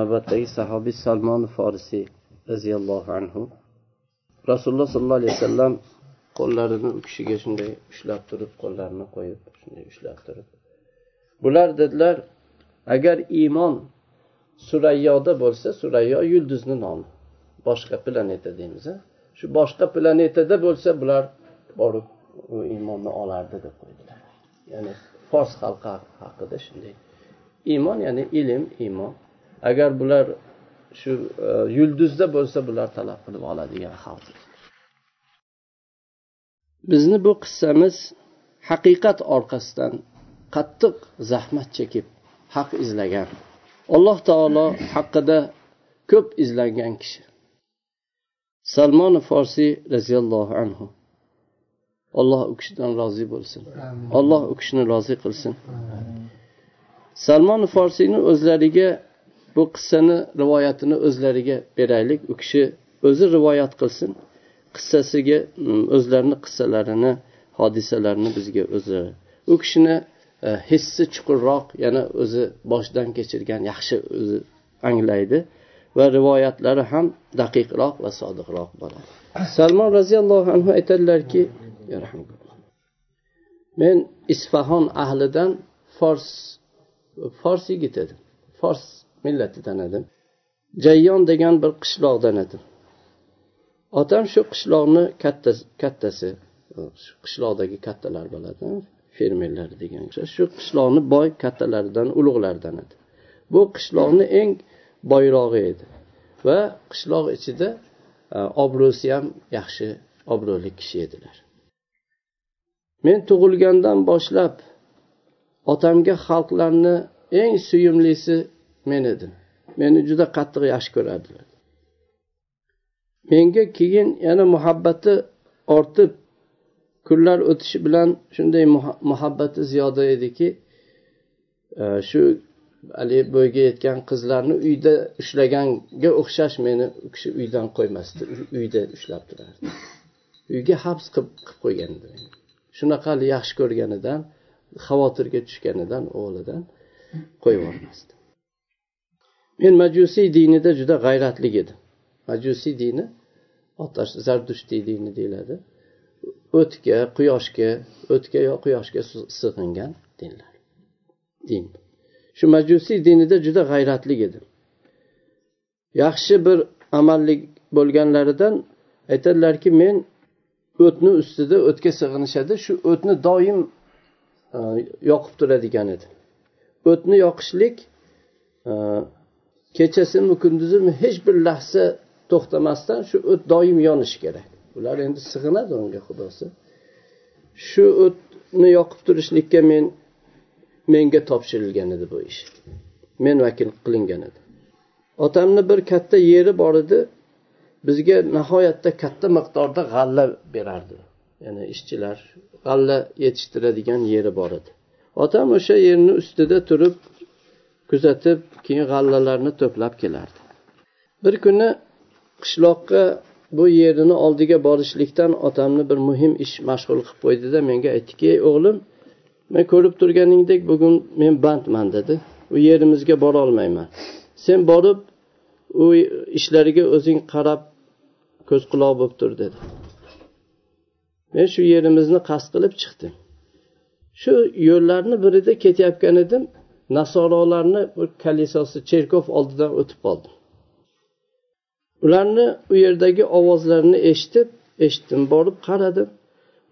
navbatdagi sahobiy salmon forisiy roziyallohu anhu. Rasululloh sollallohu alayhi vasallam qo'llarini u kishiga shunday ushlab turib qo'llarini qo'yib shunday ushlab turib. Bular dedilar agar iymon surayyoda bo'lsa surayyo yulduzni nomi boshqa planeta deymiz shu boshqa planetada bo'lsa bular borib u iymonni olardi deb qo'ydilar. Ya'ni fors xalqi haqida shunday. Iymon ya'ni ilm iymon. Agar bular shu e, yulduzda bo'lsa bular talab qilib oladigan xalq. Bizni bu qissamiz haqiqat orqasidan qattiq zahmat chekib haq izlagan. Alloh taolo haqida ko'p izlangan kishi. Salmon forsiy roziyallohu anhu. Alloh u kishidan rozi bo'lsin. Alloh u kishini rozi qilsin. Salmon forsiyni o'zlariga bu qissani rivoyatini o'zlariga beraylik. U kishi o'zi rivoyat qilsin qissasiga mm, o'zlarini qissalarini hodisalarini bizga o'zi. U kishini e, hissi chuqurroq yana o'zi boshidan kechirgan yaxshi o'zi anglaydi va rivoyatlari ham daqiqroq va sodiqroq bo'ladi. Salmon roziyallohu anhu aytadilarki men isfahon ahlidan fors fors yigit edim. Fors millatidan edim jayyon degan bir qishloqdan edim. Otam shu qishloqni kattasi kattasi qishloqdagi kattalar bo'ladi fermerlar degan shu qishloqni boy kattalaridan ulug'laridan edi. Bu qishloqni eng boyrog'i edi. Va qishloq ichida e, obro'si ham yaxshi obro'li kishi edilar. Men tug'ilgandan boshlab otamga xalqlarni eng suyumlisi men edim. Meni juda qattiq yaxshi ko'rardilar. Menga keyin yana muhabbati ortib kunlar o'tishi bilan shunday muhabbati ziyoda ediki e, shu haligi bo'yga yetgan qizlarni uyda ushlaganga o'xshash meni u kishi uydan qo'ymasdi uyda ushlab turardi. Uyga habs qilib qo'ygan edi shunaqa yaxshi ko'rganidan xavotirga tushganidan o'g'lidan qo'yib yubormasdi men majusiy dinida juda g'ayratli edim. Majusiy dini otash zardushtiy dini deyiladi. O'tga quyoshga o'tga yo quyoshga sig'ingan dinlar din. Shu majusiy dinida juda g'ayratli edim. Yaxshi bir amallik bo'lganlaridan aytadilarki men o'tni ustida o'tga sig'inishadi shu o'tni doim e, yoqib turadigan edi o'tni yoqishlik e, kechasimi kunduzimi hech bir lahza to'xtamasdan shu o't doim yonishi kerak. Ular endi sig'inadi unga xudosi. Shu o'tni yoqib turishlikka men menga topshirilgan edi bu ish. Men vakil qilingan edi. Otamni bir katta yeri bor edi. Bizga nihoyatda katta miqdorda g'alla berardi. Ya'ni ishchilar g'alla yetishtiradigan yeri bor edi. Otam o'sha yerni ustida turib kuzatib keyin g'allalarni to'plab kelardi. Bir kuni qishloqqa bu yerini oldiga borishlikdan otamni bir muhim ish mashg'ul qilib qo'ydida menga aytdiki ey o'g'lim men ko'rib turganingdek bugun men bandman dedi. U yerimizga borolmayman sen borib u ishlariga o'zing qarab ko'z quloq bo'lib tur dedi. Men shu yerimizni qasd qilib chiqdim. Shu yo'llarni birida ketayotgan edim. Nasorolarni bir kalisosi cherkov oldidan o'tib qoldim. Ularni u yerdagi ovozlarini eshitib eshitdim borib qaradim.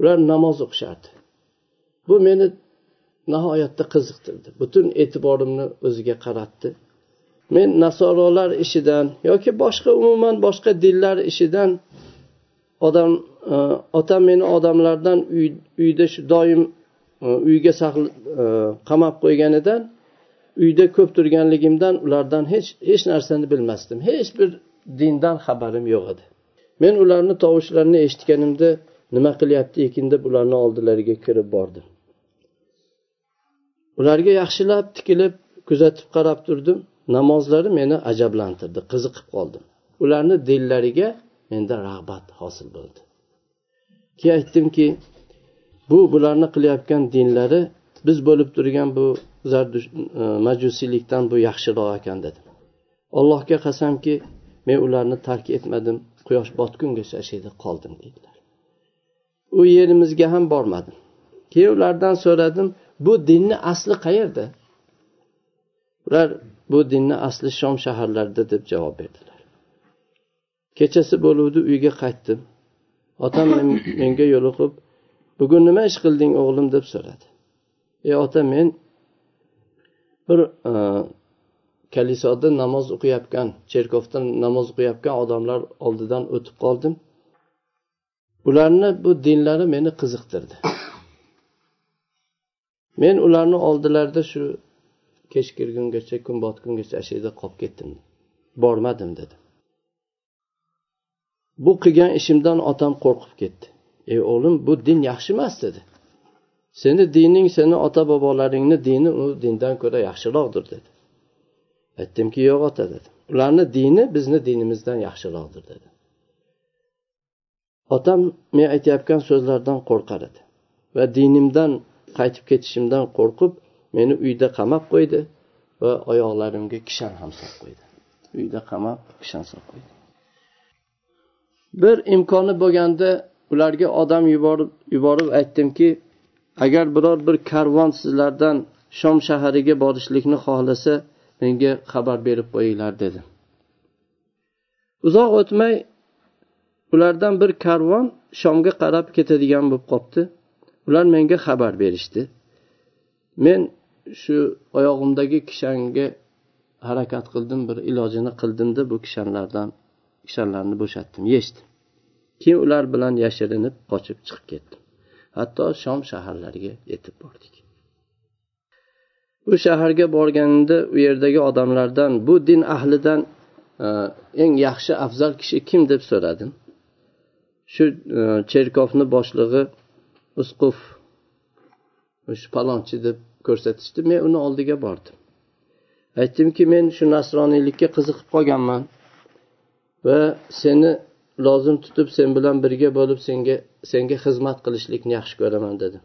Ular namoz o'qishardi. Bu meni nihoyatda qiziqtirdi. Butun e'tiborimni o'ziga qaratdi. Men nasorolar ishidan yoki boshqa umuman boshqa dinlar ishidan odam e, otam meni odamlardan uyda shu doim e, uyga saqlab e, qamab qo'yganidan uyda ko'p turganligimdan ulardan hech hech narsani bilmasdim. Hech bir dindan xabarim yo'q edi. Men ularni tovushlarini eshitganimda nima qilyapti ekan deb ularni oldilariga kirib bordim. Ularga yaxshilab tikilib kuzatib qarab turdim. Namozlari meni ajablantirdi qiziqib qoldim. Ularni dillariga menda rag'bat hosil bo'ldi. Keyin aytdimki bu bularni qilayotgan dinlari biz bo'lib turgan bu E, majusiylikdan bu yaxshiroq ekan dedi. Allohga qasamki men ularni tark etmadim quyosh botgungacha shu yerda qoldim deydilar u yerimizga ham bormadim. Keyin ulardan so'radim bu dinni asli qayerda? Ular bu dinni asli shom shaharlarida deb javob berdilar. Kechasi bo'luvdi uyga qaytdim. Otam menga yo'liqib bugun nima ish qilding o'g'lim? deb so'radi. Ey ota men bir e, kalisoda namoz o'qiyotgan cherkovda namoz o'qiyotgan odamlar oldidan o'tib qoldim. Ularni bu dinlari meni qiziqtirdi. Men ularni oldilarida shu kech kirgungacha kun botgungacha shu yerda qolib ketdim. Bormadim dedi. Bu qilgan ishimdan otam qo'rqib ketdi. Ey o'g'lim bu din yaxshi emas dedi. Seni dining seni ota bobolaringni dini u dindan ko'ra yaxshiroqdir dedi. Aytdimki yo'q ota dedi. Ularni dini bizni dinimizdan yaxshiroqdir dedi. Otam men aytayotgan so'zlardan qo'rqar edi va dinimdan qaytib ketishimdan qo'rqib meni uyda qamab qo'ydi va oyoqlarimga kishan ham solib qo'ydi. Uyda qamab kishan solib qo'ydi. Bir imkoni bo'lganda ularga odam yuborib yuborib aytdimki agar biror bir karvon sizlardan shom shahariga borishlikni xohlasa menga xabar berib qo'yinglar dedi. Uzoq o'tmay ulardan bir karvon shomga qarab ketadigan bo'lib qolibdi ular menga xabar berishdi. Men shu oyog'imdagi kishanga harakat qildim bir ilojini qildimda bu kishanlardan kishanlarni bo'shatdim yechdim. Keyin ular bilan yashirinib qochib chiqib ketdim. Hatto shom shaharlariga yetib bordik. U shaharga borganimda u yerdagi odamlardan bu din ahlidan e, eng yaxshi afzal kishi kim deb so'radim. Shu e, cherkovni boshlig'i usquf shu palonchi deb ko'rsatishdi. Men uni oldiga bordim. Aytdimki men shu nasroniylikka qiziqib qolganman va seni lozim tutib sen bilan birga bo'lib senga senga xizmat qilishlikni yaxshi ko'raman dedi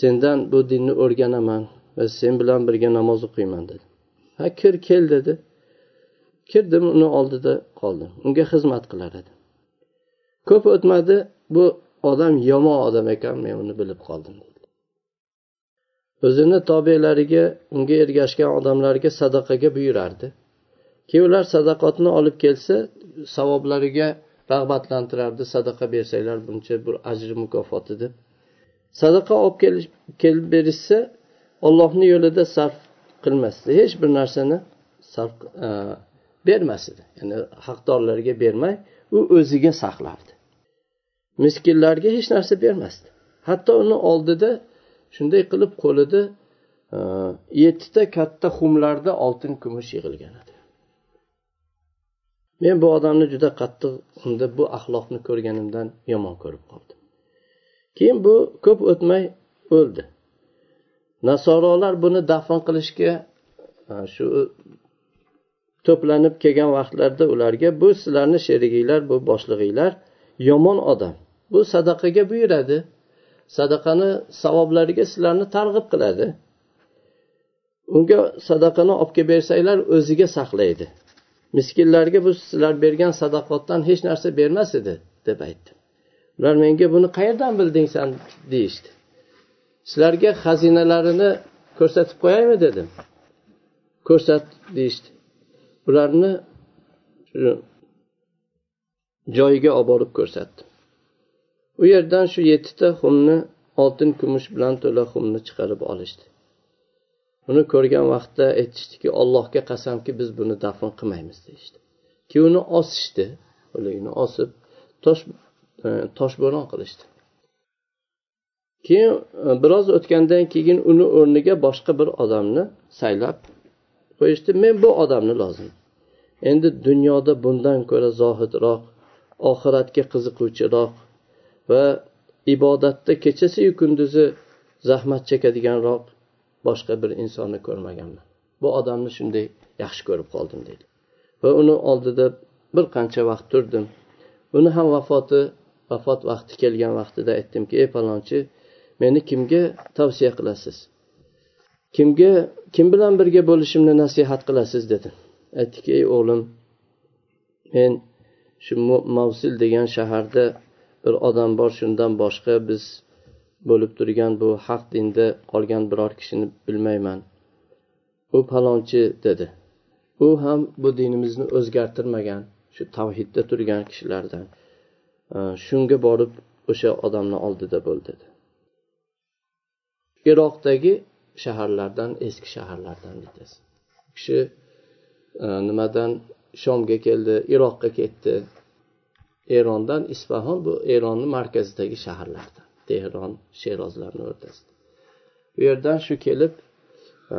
sendan bu dinni o'rganaman va sen bilan birga namoz o'qiyman dedi ha kir kel dedi. Kirdim uni oldida qoldim. Unga xizmat qilar edim ko'p o'tmadi bu odam yomon odam ekan men uni bilib qoldim o'zini tobelariga unga ergashgan odamlarga sadaqaga buyurardi. Keyin ular sadaqotni olib kelsa savoblariga rag'batlantirardi sadaqa bersanglar buncha bir ajri mukofoti deb. Sadaqa olib kelib berishsa ollohni yo'lida sarf qilmasdi. Hech bir narsani sarf e, bermas edi ya'ni haqdorlarga bermay u o'ziga saqlardi. Miskinlarga hech narsa bermasdi. Hatto uni oldida shunday qilib qo'lida e, yettita katta xumlarda oltin kumush yig'ilgan edi. Men bu odamni juda qattiq unda bu axloqni ko'rganimdan yomon ko'rib qoldim. Keyin bu ko'p o'tmay o'ldi. Nasorolar buni dafn qilishga shu to'planib kelgan vaqtlarda ularga bu sizlarni sheriginglar bu boshlig'inglar yomon odam. Bu sadaqaga buyuradi. Sadaqani savoblariga sizlarni targ'ib qiladi. Unga sadaqani olib kelib bersanglar o'ziga saqlaydi. Miskinlarga bu sizlar bergan sadaqotdan hech narsa bermas edi deb aytdi ular menga buni qayerdan bilding san deyishdi. Sizlarga xazinalarini ko'rsatib qo'yaymi dedim. Ko'rsat deyishdi. Ularni joyiga olib borib ko'rsatdim. U yerdan shu yettita xumni oltin kumush bilan to'la xumni chiqarib olishdi. Uni ko'rgan vaqtda aytishdiki allohga qasamki biz buni dafn qilmaymiz deyishdi. Keyin uni osishdi o'ligini osib tosh e, toshbo'ron qilishdi. Keyin e, biroz o'tgandan keyin uni o'rniga boshqa bir odamni saylab qo'yishdi. Men bu odamni lozim. Endi dunyoda bundan ko'ra zohidroq oxiratga qiziquvchiroq va ibodatda kechasiyu kunduzi zahmat chekadiganroq boshqa bir insonni ko'rmaganman. Bu odamni shunday yaxshi ko'rib qoldim deydi. Va uni oldida bir qancha vaqt turdim. Uni ham vafoti vafot vaqti kelgan vaqtida aytdimki ey palonchi meni kimga tavsiya qilasiz? Kimga kim bilan birga bo'lishimni nasihat qilasiz? dedim. Aytdiki ey o'g'lim men shu mavsil degan shaharda bir odam bor shundan boshqa biz bo'lib turgan bu haq dinda qolgan biror kishini bilmayman. U palonchi dedi. U ham bu dinimizni o'zgartirmagan shu tavhidda turgan kishilardan. Shunga borib o'sha odamni oldida bo'l dedi. Iroqdagi shaharlardan eski shaharlardan bittasi. U kishi e, nimadan shomga keldi iroqqa ketdi? Erondan isfahon bu eronni markazidagi shaharlardan. Tehron sherozlarni o'rtasida. U yerdan shu kelib e,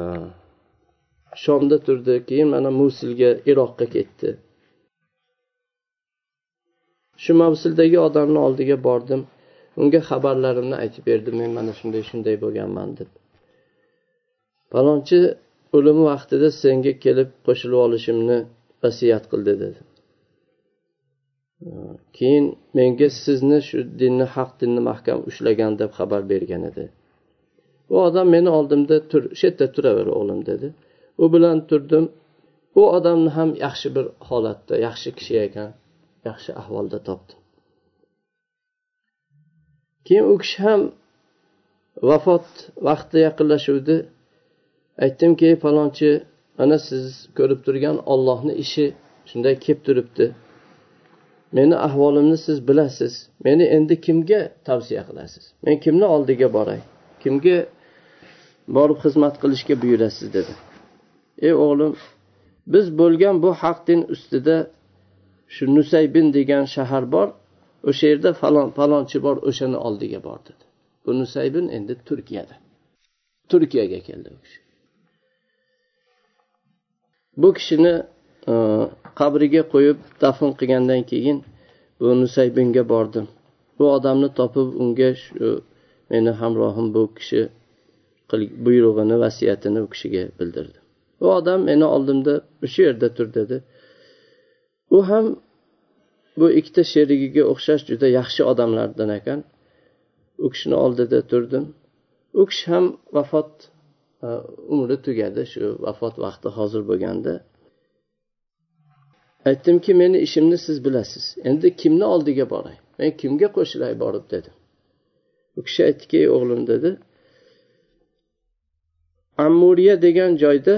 shomda turdi keyin mana musilga iroqqa ketdi. Shu mavsildagi odamni oldiga bordim. Unga xabarlarimni aytib berdim men mana shunday shunday bo'lganman deb. Palonchi o'limi vaqtida senga kelib qo'shilib olishimni vasiyat qildi dedi. Keyin menga sizni shu dinni haq dinni mahkam ushlagan deb xabar bergan edi. U odam meni oldimda tur shu yerda turaver o'g'lim dedi. U bilan turdim. U odamni ham yaxshi bir holatda yaxshi kishi ekan yaxshi ahvolda topdim. Keyin u kishi ham vafot vaqti yaqinlashuvdi. Aytdimki falonchi mana siz ko'rib turgan ollohni ishi shunday kelib turibdi. Meni ahvolimni siz bilasiz. Meni endi kimga tavsiya qilasiz? Men kimni oldiga boray? Kimga borib xizmat qilishga buyurasiz dedi. Ey o'g'lim biz bo'lgan bu haq din ustida shu nusaybin degan shahar bor o'sha yerda falon falonchi bor o'shani oldiga bor dedi. Bu nusaybin endi turkiyada. Turkiyaga keldi u kishi. Bu kishini qabriga qo'yib dafn qilgandan keyin bu nusaybinga bordim. Bu odamni topib unga shu meni hamrohim bu kishi buyrug'ini vasiyatini u kishiga bildirdim. U odam meni oldimda shu yerda tur dedi. U ham bu ikkita sherigiga o'xshash juda yaxshi odamlardan ekan. U kishini oldida turdim. U kishi ham vafot e, umri tugadi shu vafot vaqti hozir bo'lganda. Aytdimki meni ishimni siz bilasiz. Endi kimni oldiga boray men kimga qo'shilay borib dedim. U kishi aytdiki ey o'g'lim dedi. Ammuriya degan joyda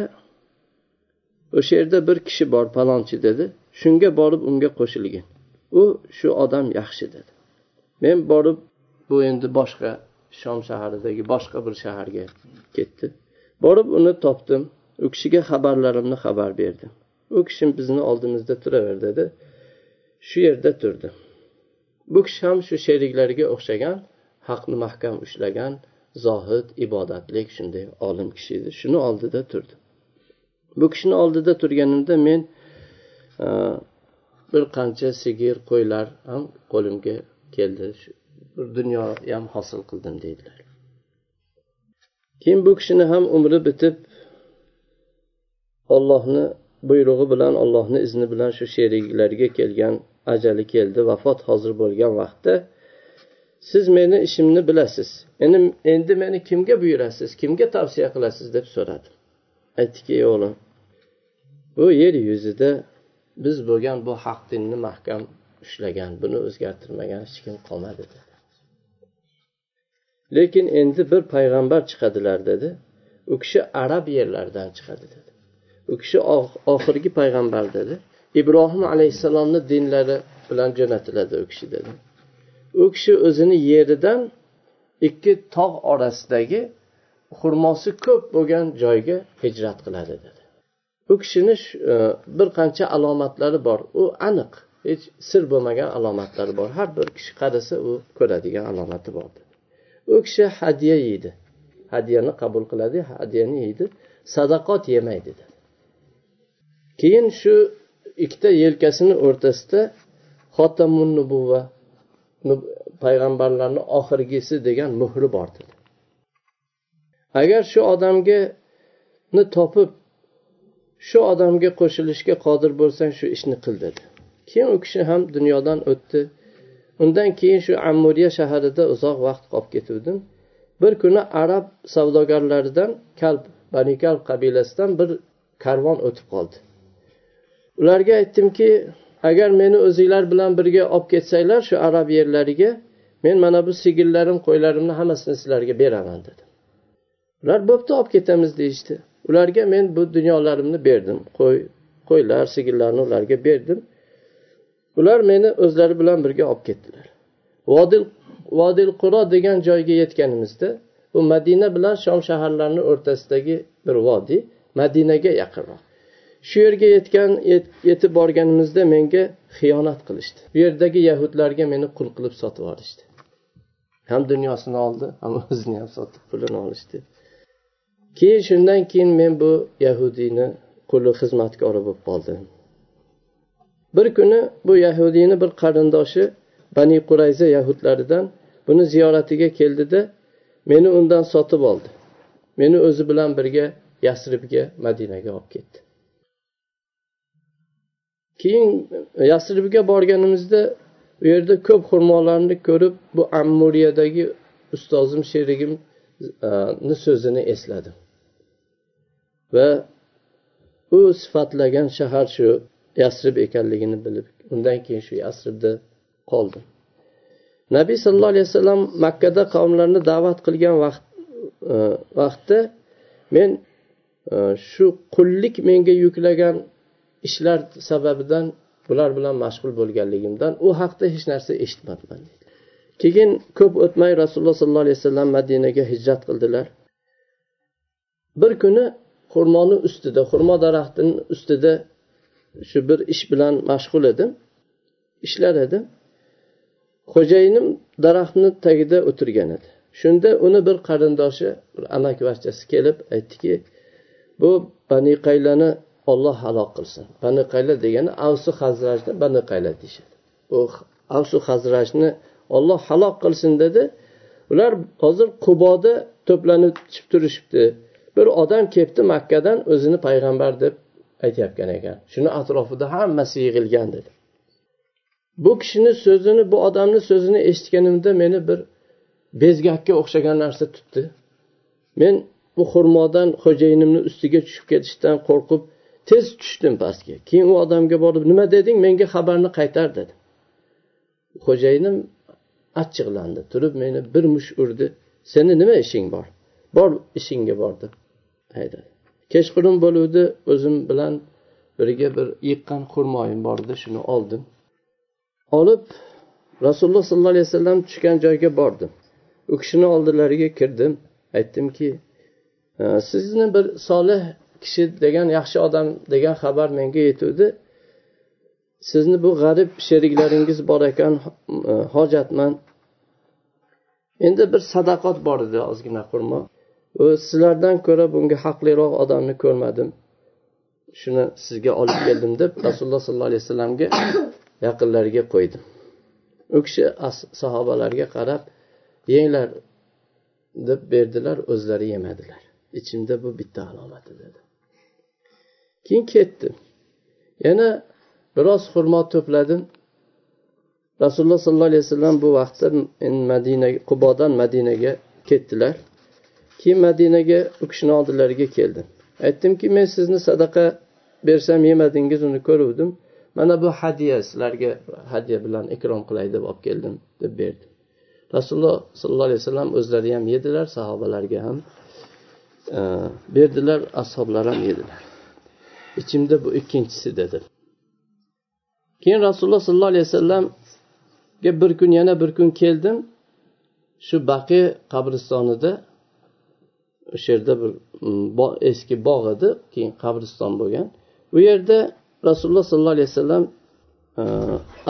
o'sha yerda bir kishi bor palonchi dedi. Shunga borib unga qo'shilgin. U shu odam yaxshi dedi. Men borib bu endi boshqa shom shaharidagi boshqa bir shaharga ketdi. Borib uni topdim. U kishiga xabarlarimni xabar berdim. U kishi bizni oldimizda turaver dedi. Shu yerda turdi. Bu kishi ham shu sheriklariga o'xshagan haqni mahkam ushlagan zohid ibodatlik shunday olim kishi edi. Shuni oldida turdi. Bu kishini oldida turganimda men e, bir qancha sigir qo'ylar ham qo'limga keldi. Bir dunyo ham hosil qildim deydilar. Keyin bu kishini ham umri bitib ollohni buyrug'i bilan allohni izni bilan shu sheriklarga kelgan ajali keldi vafot hozir bo'lgan vaqtda. Siz meni ishimni bilasiz. Endi endi meni kimga buyurasiz kimga tavsiya qilasiz deb so'radi aytdiki o'g'lim bu yer yuzida biz bo'lgan bu haq dinni mahkam ushlagan buni o'zgartirmagan hech kim qolmadi dedi. Lekin endi bir payg'ambar chiqadilar dedi. U kishi arab yerlaridan chiqadi dedi. U kishi oxirgi payg'ambar dedi. Ibrohim alayhissalomni dinlari bilan jo'natiladi u kishi dedi. U kishi o'zini yeridan ikki tog' orasidagi xurmosi ko'p bo'lgan joyga hijrat qiladi dedi. U kishini e, bir qancha alomatlari bor. U aniq hech sir bo'lmagan alomatlari bor. Har bir kishi qarasa u ko'radigan alomati bor u kishi hadya yeydi. Hadyani qabul qiladi hadyani yeydi. Sadaqot yemaydi dedi. Keyin shu ikkita yelkasini o'rtasida xotamun nubuva payg'ambarlarni oxirgisi degan muhri bor dedi. Agar shu odamgani topib shu odamga qo'shilishga qodir bo'lsang shu ishni qil dedi. Keyin u kishi ham dunyodan o'tdi. Undan keyin shu ammuriya shaharida uzoq vaqt qolib ketuvdim. Bir kuni arab savdogarlaridan kalb bani kalb qabilasidan bir karvon o'tib qoldi. Ularga aytdimki agar meni o'zinglar bilan birga olib ketsanglar shu arab yerlariga men mana bu sigillarim qo'ylarimni hammasini sizlarga beraman dedim. Ular bo'pti olib ketamiz deyishdi. Ularga men bu dunyolarimni berdim. Qo'y qo'ylar sigirlarni ularga berdim. Ular meni o'zlari bilan birga olib ketdilar. Vodil vodil quro degan joyga yetganimizda bu madina bilan shom shaharlarini o'rtasidagi bir vodiy madinaga yaqinroq. Shu yerga yetgan yetib borganimizda menga xiyonat qilishdi. Bu yerdagi yahudlarga meni qul qilib sotib olishdi. Ham dunyosini oldi ham o'zini ham sotib pulini olishdi. Keyin shundan keyin men bu yahudiyni quli xizmatkori bo'lib qoldim. Bir kuni bu yahudiyni bir qarindoshi bani qurayza yahudlaridan buni ziyoratiga keldida meni undan sotib oldi. Meni o'zi bilan birga yasribga madinaga olib ketdi keyin yasribga borganimizda u yerda ko'p xurmolarni ko'rib bu ammuriyadagi ustozim sherigimni e, so'zini esladim. Va u sifatlagan shahar shu yasrib ekanligini bilib undan keyin shu yasribda qoldim. Nabiy sallallohu alayhi vasallam makkada qavmlarni da'vat qilgan vaqt e, vaqtda men e, shu qullik menga yuklagan ishlar sababidan bular bilan mashg'ul bo'lganligimdan u haqda hech narsa eshitmabman keyin ko'p o'tmay rasululloh sollallohu alayhi vasallam madinaga hijrat qildilar. Bir kuni xurmoni ustida xurmo daraxtini ustida shu bir ish bilan mashg'ul edim ishlar edim xo'jayinim daraxtni tagida o'tirgan edi. Shunda uni bir qarindoshi bir amakivachchasi kelib aytdiki bu bani qaylani olloh halok qilsin. Bani qayla degani avsu hazrajni bani qayla deyishadi. Bu avsu hazrajni olloh halok qilsin dedi. Ular hozir quboda to'planib turishibdi. Bir odam kelibdi makkadan o'zini payg'ambar deb aytyapgan ekan. Shuni atrofida hammasi yig'ilgan dedi. Bu kishini so'zini bu odamni so'zini eshitganimda meni bir bezgakka o'xshagan narsa tutdi. Men bu xurmodan xo'jayinimni ustiga tushib ketishdan qo'rqib tez tushdim pastga. Keyin u odamga borib nima deding? Menga xabarni qaytar dedi. Xo'jayinim achchiqlandi turib meni bir mush urdi. Seni nima ishing bor? Bor ishingga bor deb haydadi kechqurun bo'luvdi o'zim bilan birga bir yiqqan xurmoyim bor edi shuni oldim. Olib rasululloh sollallohu alayhi vasallam tushgan joyga bordim. U kishini oldilariga kirdim. Aytdimki sizni bir solih kishi degan yaxshi odam degan xabar menga yetuvdi. Sizni bu g'arib sheriklaringiz bor ekan e, hojatmand endi bir sadaqot bor edi ozgina xurmo sizlardan ko'ra bunga haqliroq odamni ko'rmadim. Shuni sizga olib keldim deb rasululloh sollallohu alayhi vasallamga yaqinlariga qo'ydim. U kishi sahobalarga qarab yenglar deb berdilar o'zlari yemadilar. Ichimda bu bitta alomati dedi. Keyin ketdim yana biroz xurmo to'pladim. Rasululloh sollallohu alayhi vasallam bu vaqtda madina qubodan madinaga ketdilar. Keyin madinaga u kishini oldilariga keldim. Aytdimki men sizni sadaqa bersam yemadingiz uni ko'ruvdim. Mana bu hadya sizlarga hadya bilan ikrom qilay deb olib keldim deb berdi. Rasululloh sollallohu alayhi vasallam o'zlari ham yedilar sahobalarga ham e, berdilar ashoblar ham yedilar. Ichimda bu ikkinchisi dedi. Keyin rasululloh sollallohu alayhi vasallamga bir kun yana bir kun keldim. Shu baqi qabristonida o'sha yerda bir mm, eski bog' edi keyin qabriston bo'lgan. U yerda rasululloh sollallohu alayhi vasallam e,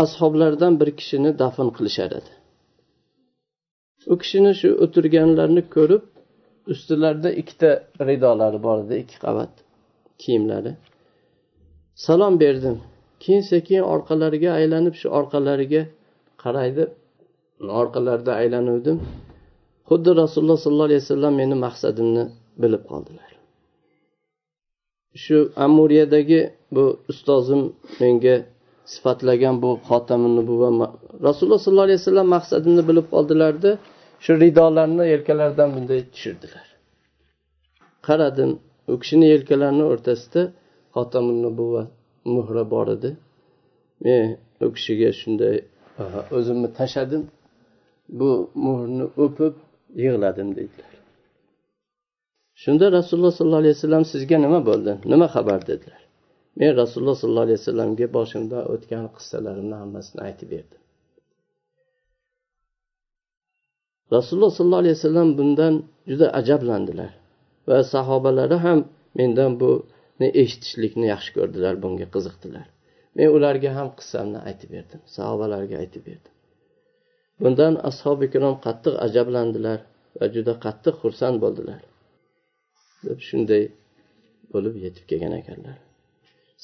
ashoblardan bir kishini dafn qilishar edi. U kishini shu o'tirganlarini ko'rib ustilarida ikkita ridolari bor edi ikki qavat kiyimlari. Salom berdim. Keyin sekin orqalariga aylanib shu orqalariga qaraydi. Orqalarida aylanuvdim. Xuddi rasululloh sollallohu alayhi vasallam meni maqsadimni bilib qoldilar. Shu amuriyadagi bu ustozim menga sifatlagan bu xotamini buva rasululloh sollallohu alayhi vasallam maqsadimni bilib qoldilarda shu ridolarni yelkalaridan bunday tushirdilar. Qaradim u kishini yelkalarini o'rtasida xotamini buva muhri bor edi. Men u kishiga shunday o'zimni tashladim. Bu muhrni o'pib yig'ladim deydilar. Shunda rasululloh sollallohu alayhi vasallam sizga nima bo'ldi? Nima xabar dedilar? Men rasululloh sollallohu alayhi vasallamga boshimda o'tgan qissalarimni hammasini aytib berdim. Rasululloh sollallohu alayhi vasallam bundan juda ajablandilar va sahobalari ham mendan bu buni eshitishlikni yaxshi ko'rdilar bunga qiziqdilar. Men ularga ham qissamni aytib berdim sahobalarga aytib berdim. Bundan ashobi ikrom qattiq ajablandilar va juda qattiq xursand bo'ldilar. Deb shunday bo'lib yetib kelgan ekanlar.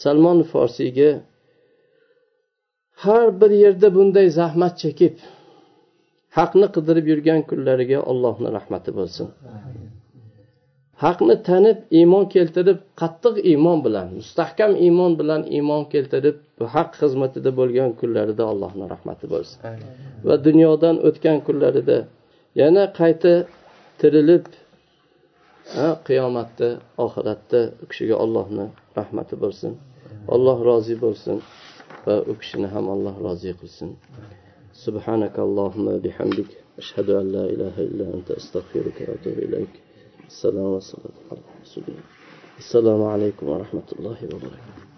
Salmon forsiyga har bir yerda bunday zahmat chekib haqni qidirib yurgan kunlariga allohni rahmati bo'lsin. haqni tanib iymon keltirib qattiq iymon bilan mustahkam iymon bilan iymon keltirib haq xizmatida bo'lgan kunlarida allohni rahmati bo'lsin va dunyodan o'tgan kunlarida yana qayta tirilib qiyomatda oxiratda u kishiga allohni rahmati bo'lsin alloh rozi bo'lsin va u kishini ham alloh rozi qilsin سبحانك اللهم بحمدك أشهد أن لا إله إلا أنت أستغفرك وأتوب إليك السلام والصلاة على رسول الله. السلام عليكم ورحمة الله وبركاته.